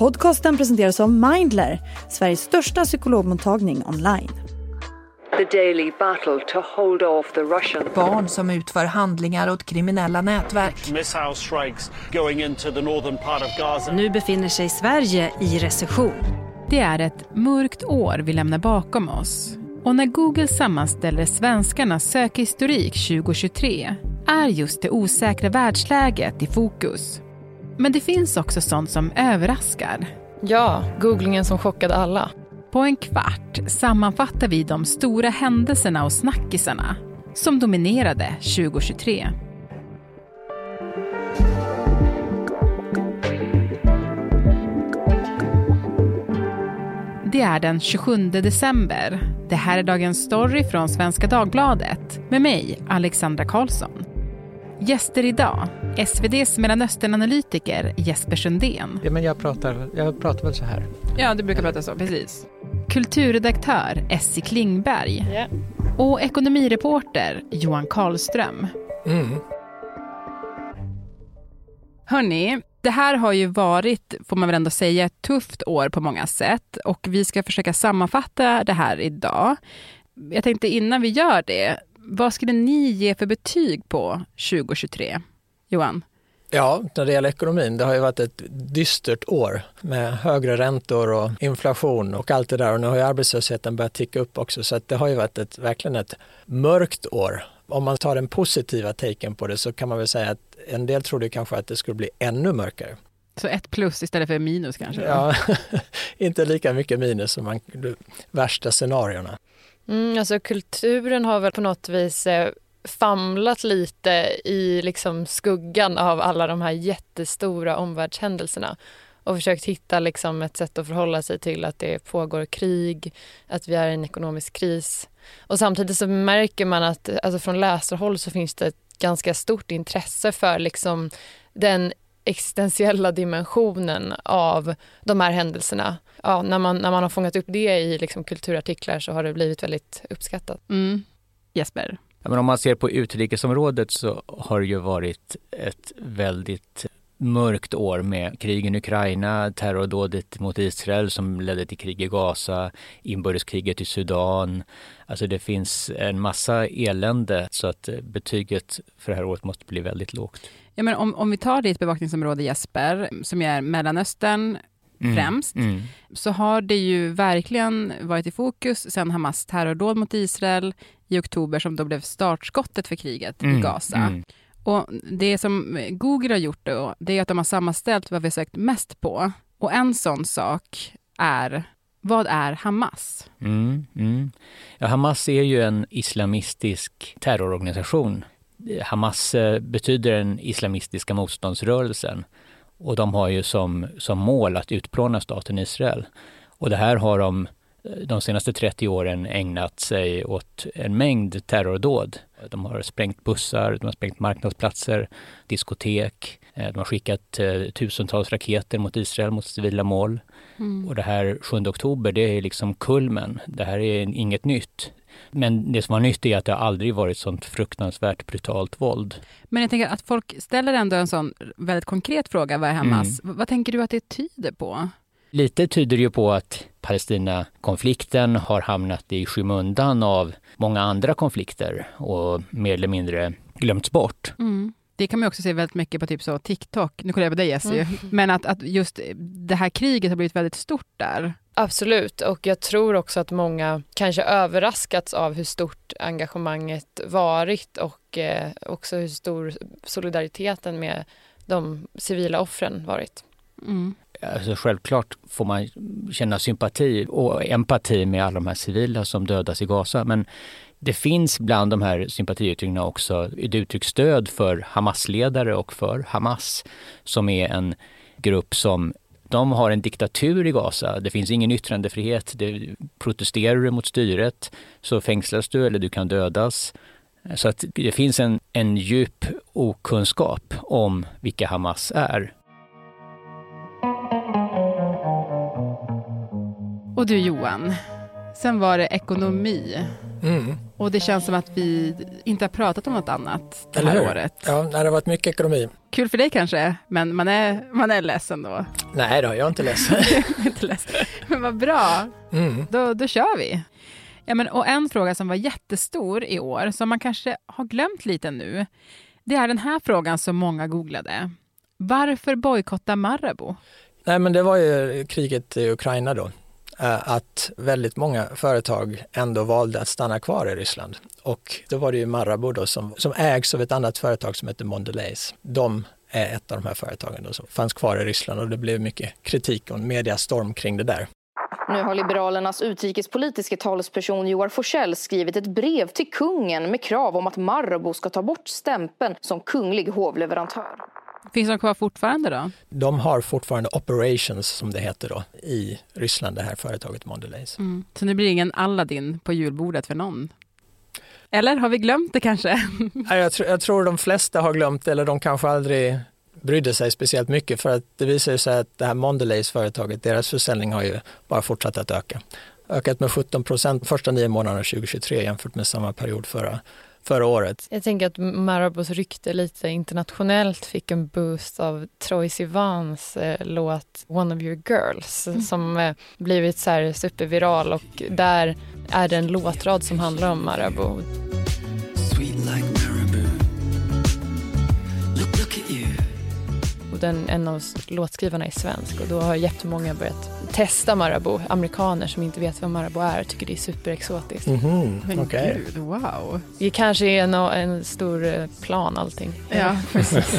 Podcasten presenteras av Mindler, Sveriges största psykologmottagning online. The daily battle to hold off the Russian. Barn som utför handlingar åt kriminella nätverk. Missile strikes going into the northern part of Gaza. Nu befinner sig Sverige i recession. Det är ett mörkt år vi lämnar bakom oss. Och när Google sammanställer svenskarnas sökhistorik 2023 är just det osäkra världsläget i fokus. Men det finns också sånt som överraskar. Ja, googlingen som chockade alla. På en kvart sammanfattar vi de stora händelserna och snackisarna som dominerade 2023. Det är den 27 december. Det här är dagens story från Svenska Dagbladet med mig, Alexandra Karlsson. Gäster idag, SVDs Mellanösternanalytiker Jesper Sundén. Ja, men jag, pratar, jag pratar väl så här. Ja, du brukar prata så, precis. Kulturredaktör Essie Klingberg. Ja. Och ekonomireporter Johan Karlström. Mm. Hörni, det här har ju varit, får man väl ändå säga, ett tufft år på många sätt och vi ska försöka sammanfatta det här idag. Jag tänkte innan vi gör det, vad skulle ni ge för betyg på 2023? Johan? Ja, när det gäller ekonomin, det har ju varit ett dystert år med högre räntor och inflation och allt det där och nu har ju arbetslösheten börjat ticka upp också så att det har ju varit ett, verkligen ett mörkt år. Om man tar den positiva taken på det så kan man väl säga att en del trodde kanske att det skulle bli ännu mörkare. Så ett plus istället för minus kanske? Ja, inte lika mycket minus som man, de värsta scenarierna. Mm, alltså kulturen har väl på något vis eh, famlat lite i liksom skuggan av alla de här jättestora omvärldshändelserna och försökt hitta liksom ett sätt att förhålla sig till att det pågår krig, att vi är i en ekonomisk kris. Och samtidigt så märker man att alltså från läsarhåll så finns det ett ganska stort intresse för liksom den existentiella dimensionen av de här händelserna. Ja, när, man, när man har fångat upp det i liksom kulturartiklar så har det blivit väldigt uppskattat. Mm. Jesper? Men om man ser på utrikesområdet så har det ju varit ett väldigt mörkt år med krigen i Ukraina, terrordådet mot Israel som ledde till krig i Gaza, inbördeskriget i Sudan. Alltså det finns en massa elände så att betyget för det här året måste bli väldigt lågt. Ja, men om, om vi tar ditt bevakningsområde Jesper, som är Mellanöstern Mm, främst, mm. så har det ju verkligen varit i fokus sen Hamas terrordåd mot Israel i oktober som då blev startskottet för kriget i Mm, Gaza. mm. Och det som Google har gjort då, det är att de har sammanställt vad vi har sökt mest på. Och en sån sak är, vad är Hamas? Mm, mm. Ja, Hamas är ju en islamistisk terrororganisation. Hamas eh, betyder den islamistiska motståndsrörelsen och de har ju som, som mål att utplåna staten Israel. Och det här har de de senaste 30 åren ägnat sig åt en mängd terrordåd. De har sprängt bussar, de har sprängt marknadsplatser, diskotek, eh, de har skickat eh, tusentals raketer mot Israel, mot civila mål. Mm. Och det här 7 oktober, det är liksom kulmen. Det här är inget nytt. Men det som var nytt är att det aldrig varit sånt fruktansvärt brutalt våld. Men jag tänker att folk ställer ändå en sån väldigt konkret fråga, vad är Hamas? V- Vad tänker du att det tyder på? Lite tyder ju på att Palestina-konflikten har hamnat i skymundan av många andra konflikter och mer eller mindre glömts bort. Mm. Det kan man också se väldigt mycket på typ så TikTok, nu kollar jag på dig Jessie, men att, att just det här kriget har blivit väldigt stort där. Absolut, och jag tror också att många kanske överraskats av hur stort engagemanget varit och eh, också hur stor solidariteten med de civila offren varit. Mm. Alltså självklart får man känna sympati och empati med alla de här civila som dödas i Gaza. Men det finns bland de här sympatiyttringarna också ett uttryck stöd för Hamas-ledare och för Hamas som är en grupp som de har en diktatur i Gaza. Det finns ingen yttrandefrihet. Det, protesterar du mot styret så fängslas du eller du kan dödas. Så att det finns en, en djup okunskap om vilka Hamas är. Och du Johan, sen var det ekonomi. Mm. Och det känns som att vi inte har pratat om något annat det här året. Ja, det har varit mycket ekonomi. Kul för dig kanske, men man är, man är ledsen då. Nej då, jag är inte ledsen. inte ledsen. Men vad bra, Mm. då, då kör vi. Ja, men, och en fråga som var jättestor i år, som man kanske har glömt lite nu, det är den här frågan som många googlade. Varför bojkotta Marabou? Nej, men det var ju kriget i Ukraina då. Eh, att väldigt många företag ändå valde att stanna kvar i Ryssland. Och då var det ju Marabou då som, som ägs av ett annat företag som heter Mondelez. De är ett av de här företagen då som fanns kvar i Ryssland och det blev mycket kritik och en mediastorm kring det där. Nu har Liberalernas utrikespolitiska talesperson Joar Forsell skrivit ett brev till kungen med krav om att Marabou ska ta bort stämpeln som kunglig hovleverantör. Finns de kvar fortfarande då? De har fortfarande operations som det heter då i Ryssland, det här företaget Mondelez. Mm. Så nu blir det ingen Aladdin på julbordet för någon? Eller har vi glömt det kanske? Nej, Jag, tror, jag tror de flesta har glömt eller de kanske aldrig brydde sig speciellt mycket för att det visar sig att det här Mondelez företaget, deras försäljning har ju bara fortsatt att öka. Ökat med 17 procent första nio månaderna 2023 jämfört med samma period förra, förra året. Jag tänker att Marabous rykte lite internationellt fick en boost av Troye Sivans eh, låt One of your girls som eh, blivit så här superviral och där är det en låtrad som handlar om Marabou. Den, en av låtskrivarna är svensk och då har jättemånga börjat testa Marabou. Amerikaner som inte vet vad Marabou är tycker det är superexotiskt. Mhm, Men okej. gud, wow. Det kanske är en, en stor eh, plan allting. Ja, precis.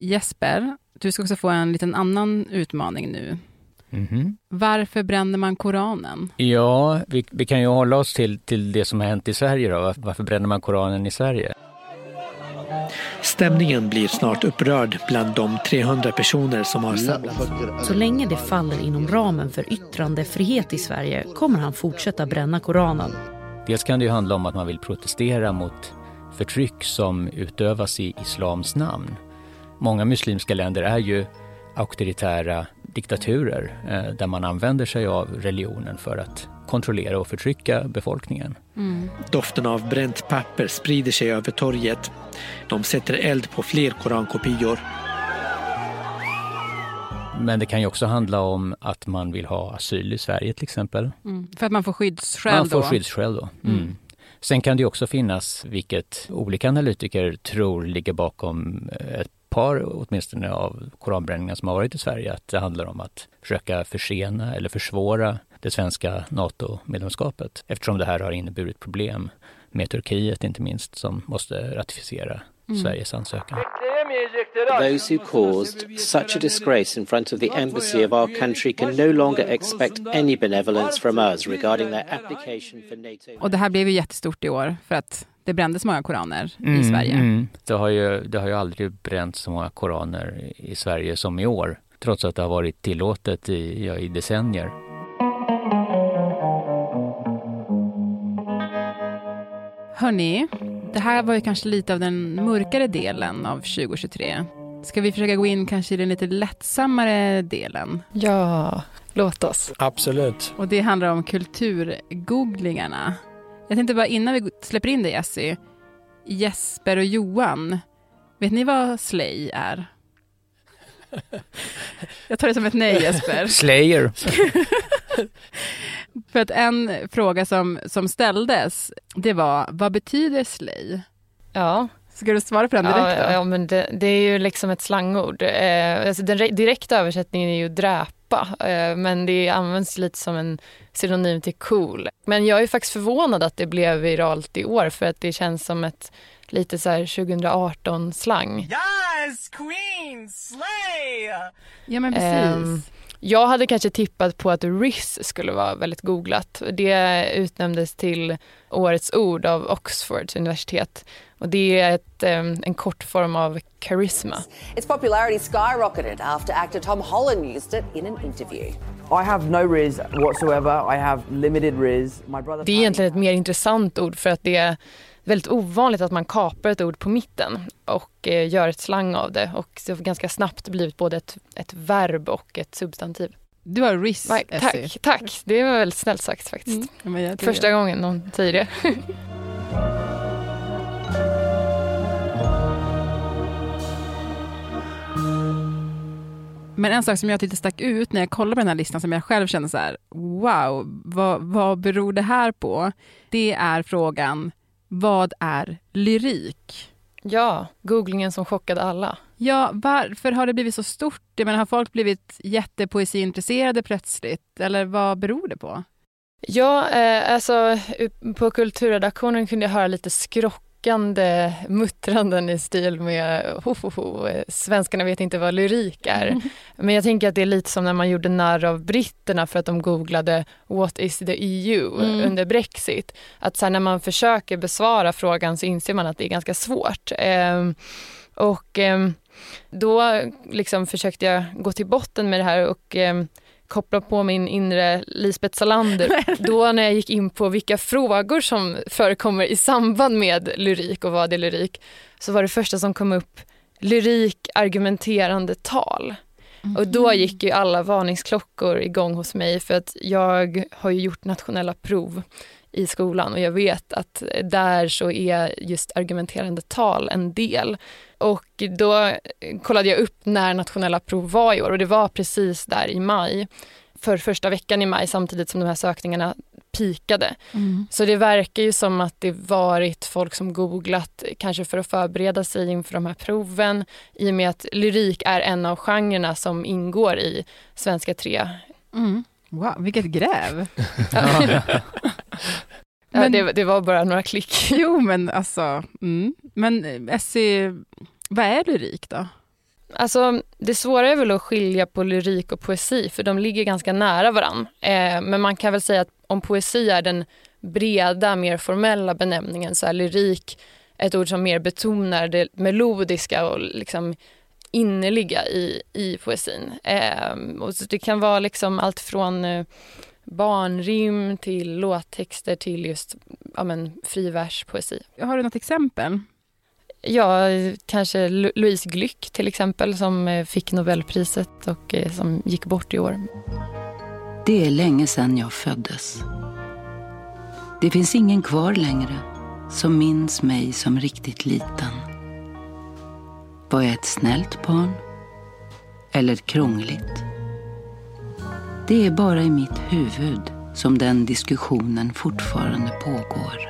Jesper, du ska också få en liten annan utmaning nu. Mhm. Varför bränner man Koranen? Ja, vi, vi kan ju hålla oss till, till det som har hänt i Sverige då. Varför, varför bränner man Koranen i Sverige? Stämningen blir snart upprörd bland de 300 personer som har samlats. Så länge det faller inom ramen för yttrandefrihet i Sverige kommer han fortsätta bränna Koranen. Dels kan det ju handla om att man vill protestera mot förtryck som utövas i islams namn. Många muslimska länder är ju auktoritära diktaturer eh, där man använder sig av religionen för att kontrollera och förtrycka befolkningen. Doften av bränt papper sprider sig över torget. De sätter eld på fler korankopior. Men det kan ju också handla om att man vill ha asyl i Sverige till exempel. Mm. För att man får skyddsskäl Man får då? skyddsskäl då. Mm. Mm. Sen kan det också finnas, vilket olika analytiker tror ligger bakom eh, ett par åtminstone av koranbränningarna som har varit i Sverige, att det handlar om att försöka försena eller försvåra det svenska NATO-medlemskapet eftersom det här har inneburit problem med Turkiet inte minst som måste ratificera Mm. Sveriges ansökan. Those who caused such a disgrace in front of the embassy of our country can no longer expect any benevolence from us regarding their application for NATO. Och det här blev ju jättestort i år för att det brändes många koraner i Mm, Sverige. mm. Det, har ju, det har ju aldrig bränts så många koraner i- i Sverige som i år, trots att det har varit tillåtet i, ja, i decennier. Hörni, det här var ju kanske lite av den mörkare delen av 2023. Ska vi försöka gå in kanske i den lite lättsammare delen? Ja, låt oss. Absolut. Och det handlar om kulturgooglingarna. Jag tänkte bara innan vi släpper in dig Jessie, Jesper och Johan, vet ni vad Slay är? Jag tar det som ett nej Jesper. Slayer. För att en fråga som, som ställdes, det var vad betyder slay? Ja, Ska du svara på den direkt? Ja, då? ja men det, det är ju liksom ett slangord. Eh, alltså den re- direkta översättningen är ju dräpa, eh, men det används lite som en synonym till cool. Men jag är faktiskt förvånad att det blev viralt i år för att det känns som ett lite så här 2018-slang. Yes, queen, slay! Ja men precis. Ehm, jag hade kanske tippat på att RIS skulle vara väldigt googlat. Det utnämndes till årets ord av Oxfords universitet. Och det är ett, ehm, en kortform av karisma. Its popularity skyrocketed after actor Tom Holland used it in an interview. I have no riz whatsoever. I have limited riz. My brother. Det är egentligen ett mer intressant ord för att det är väldigt ovanligt att man kapar ett ord på mitten och eh, gör ett slang av det och det har ganska snabbt blivit både ett, ett verb och ett substantiv. Du har Nej, Essie. Tack, tack. Det var väldigt snällt sagt faktiskt. Mm, Första gången någon säger det. Men en sak som jag tyckte stack ut när jag kollade på den här listan som jag själv kände så här, wow, vad, vad beror det här på? Det är frågan, vad är lyrik? Ja, googlingen som chockade alla. Ja, varför har det blivit så stort? Jag menar, har folk blivit jättepoesiintresserade plötsligt? Eller vad beror det på? Ja, eh, alltså på kulturredaktionen kunde jag höra lite skrockande muttranden i stil med ho, ho, ho, svenskarna vet inte vad lyrik är. Men jag tänker att det är lite som när man gjorde narr av britterna för att de googlade What is the EU Mm. under Brexit. Att sen när man försöker besvara frågan så inser man att det är ganska svårt. Ehm, och ehm, då liksom försökte jag gå till botten med det här och ehm, koppla på min inre Lisbeth Salander. Då när jag gick in på vilka frågor som förekommer i samband med lyrik och vad är lyrik, så var det första som kom upp lyrik argumenterande tal. Och då gick ju alla varningsklockor igång hos mig för att jag har ju gjort nationella prov i skolan och jag vet att där så är just argumenterande tal en del. Och då kollade jag upp när nationella prov var i år och det var precis där i maj. För första veckan i maj samtidigt som de här sökningarna pikade. Mm. Så det verkar ju som att det varit folk som googlat kanske för att förbereda sig inför de här proven i och med att lyrik är en av genrerna som ingår i Svenska 3. Mm. Wow, vilket gräv! Ja. Ja, Men- det, det var bara några klick. Jo, men alltså, mm. men eh, Essie, vad är lyrik då? Alltså, det svåra är väl att skilja på lyrik och poesi för de ligger ganska nära varann. Eh, men man kan väl säga att om poesi är den breda, mer formella benämningen så är lyrik ett ord som mer betonar det melodiska och liksom innerliga i, i poesin. Eh, och så det kan vara liksom allt från eh, barnrim till låttexter till just ja, men, fri verspoesi. Har du något exempel? Ja, kanske Louise Glück till exempel som eh, fick Nobelpriset och eh, som gick bort i år. Det är länge sedan jag föddes. Det finns ingen kvar längre som minns mig som riktigt liten. Var jag ett snällt barn? Eller krångligt? Det är bara i mitt huvud som den diskussionen fortfarande pågår.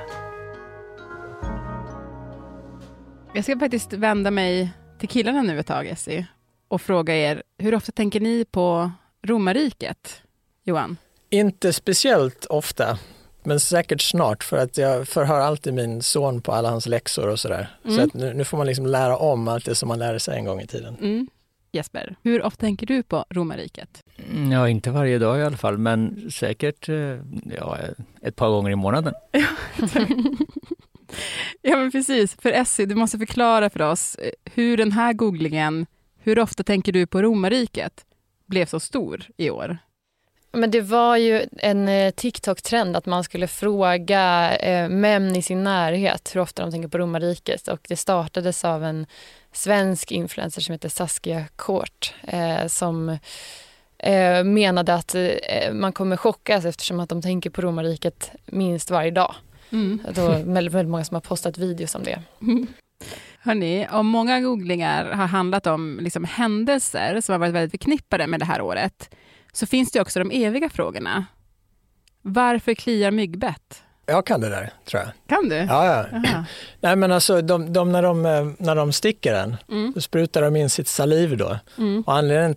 Jag ska faktiskt vända mig till killarna nu ett tag, Essie, och fråga er, hur ofta tänker ni på romarriket? Johan? Inte speciellt ofta, men säkert snart för att jag förhör alltid min son på alla hans läxor och sådär. Så Mm. att nu, nu får man liksom lära om allt det som man lärde sig en gång i tiden. Mm. Jesper, hur ofta tänker du på romarriket? Mm, Ja, inte varje dag i alla fall, men säkert eh, ja, ett par gånger i månaden. Ja, men precis. För Essie, du måste förklara för oss eh, hur den här googlingen, hur ofta tänker du på romarriket, blev så stor i år? Men det var ju en eh, TikTok-trend att man skulle fråga eh, män i sin närhet hur ofta de tänker på romarriket och det startades av en svensk influencer som heter Saskia Kort eh, som menade att man kommer chockas eftersom att de tänker på romarriket minst varje dag. Mm. Då är det väldigt, väldigt många som har postat videos om det. Hörni, om många googlingar har handlat om liksom händelser som har varit väldigt förknippade med det här året, så finns det också de eviga frågorna. Varför kliar myggbett? Jag kan det där, tror jag. Kan du? Ja, ja. Aha. Nej, men alltså, de, de, när, de, eh, när de sticker en, Mm. då sprutar de in sitt saliv då. Mm. Och anledningen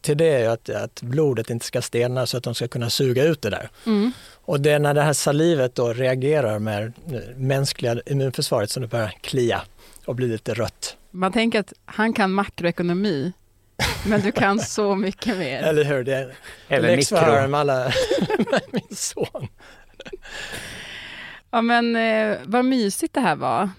till det är att, att blodet inte ska stelna så att de ska kunna suga ut det där. Mm. Och det är när det här salivet då reagerar med mänskliga immunförsvaret som det börjar klia och blir lite rött. Man tänker att han kan makroekonomi, men du kan så mycket mer. Eller hur? Det är läxförhören mikro. med, alla, med min son. Ja, men eh, vad mysigt det här var.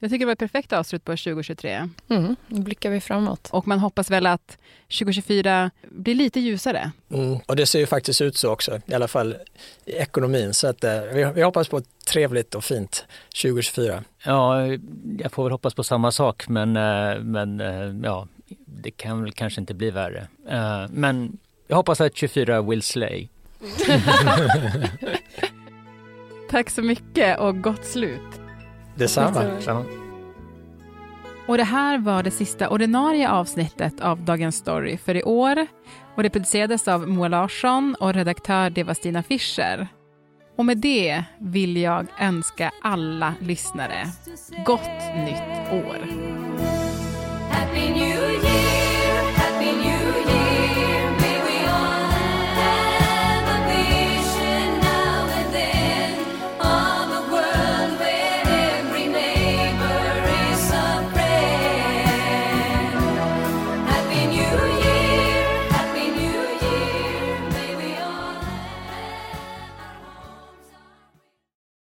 Jag tycker det var ett perfekt avslut på 2023. Mm, nu blickar vi framåt. Och man hoppas väl att 2024 blir lite ljusare. Mm. Och det ser ju faktiskt ut så också, i alla fall i ekonomin. Så att, eh, vi, vi hoppas på ett trevligt och fint 2024. Ja, jag får väl hoppas på samma sak men, eh, men eh, ja, det kan väl kanske inte bli värre. Eh, Men jag hoppas att 24 will slay. Tack så mycket och gott slut. Detsamma. Detsamma. Och det här var det sista ordinarie avsnittet av Dagens Story för i år. Och det producerades av Moa Larsson och redaktör det var Stina Fischer. Och med det vill jag önska alla lyssnare gott nytt år. Happy New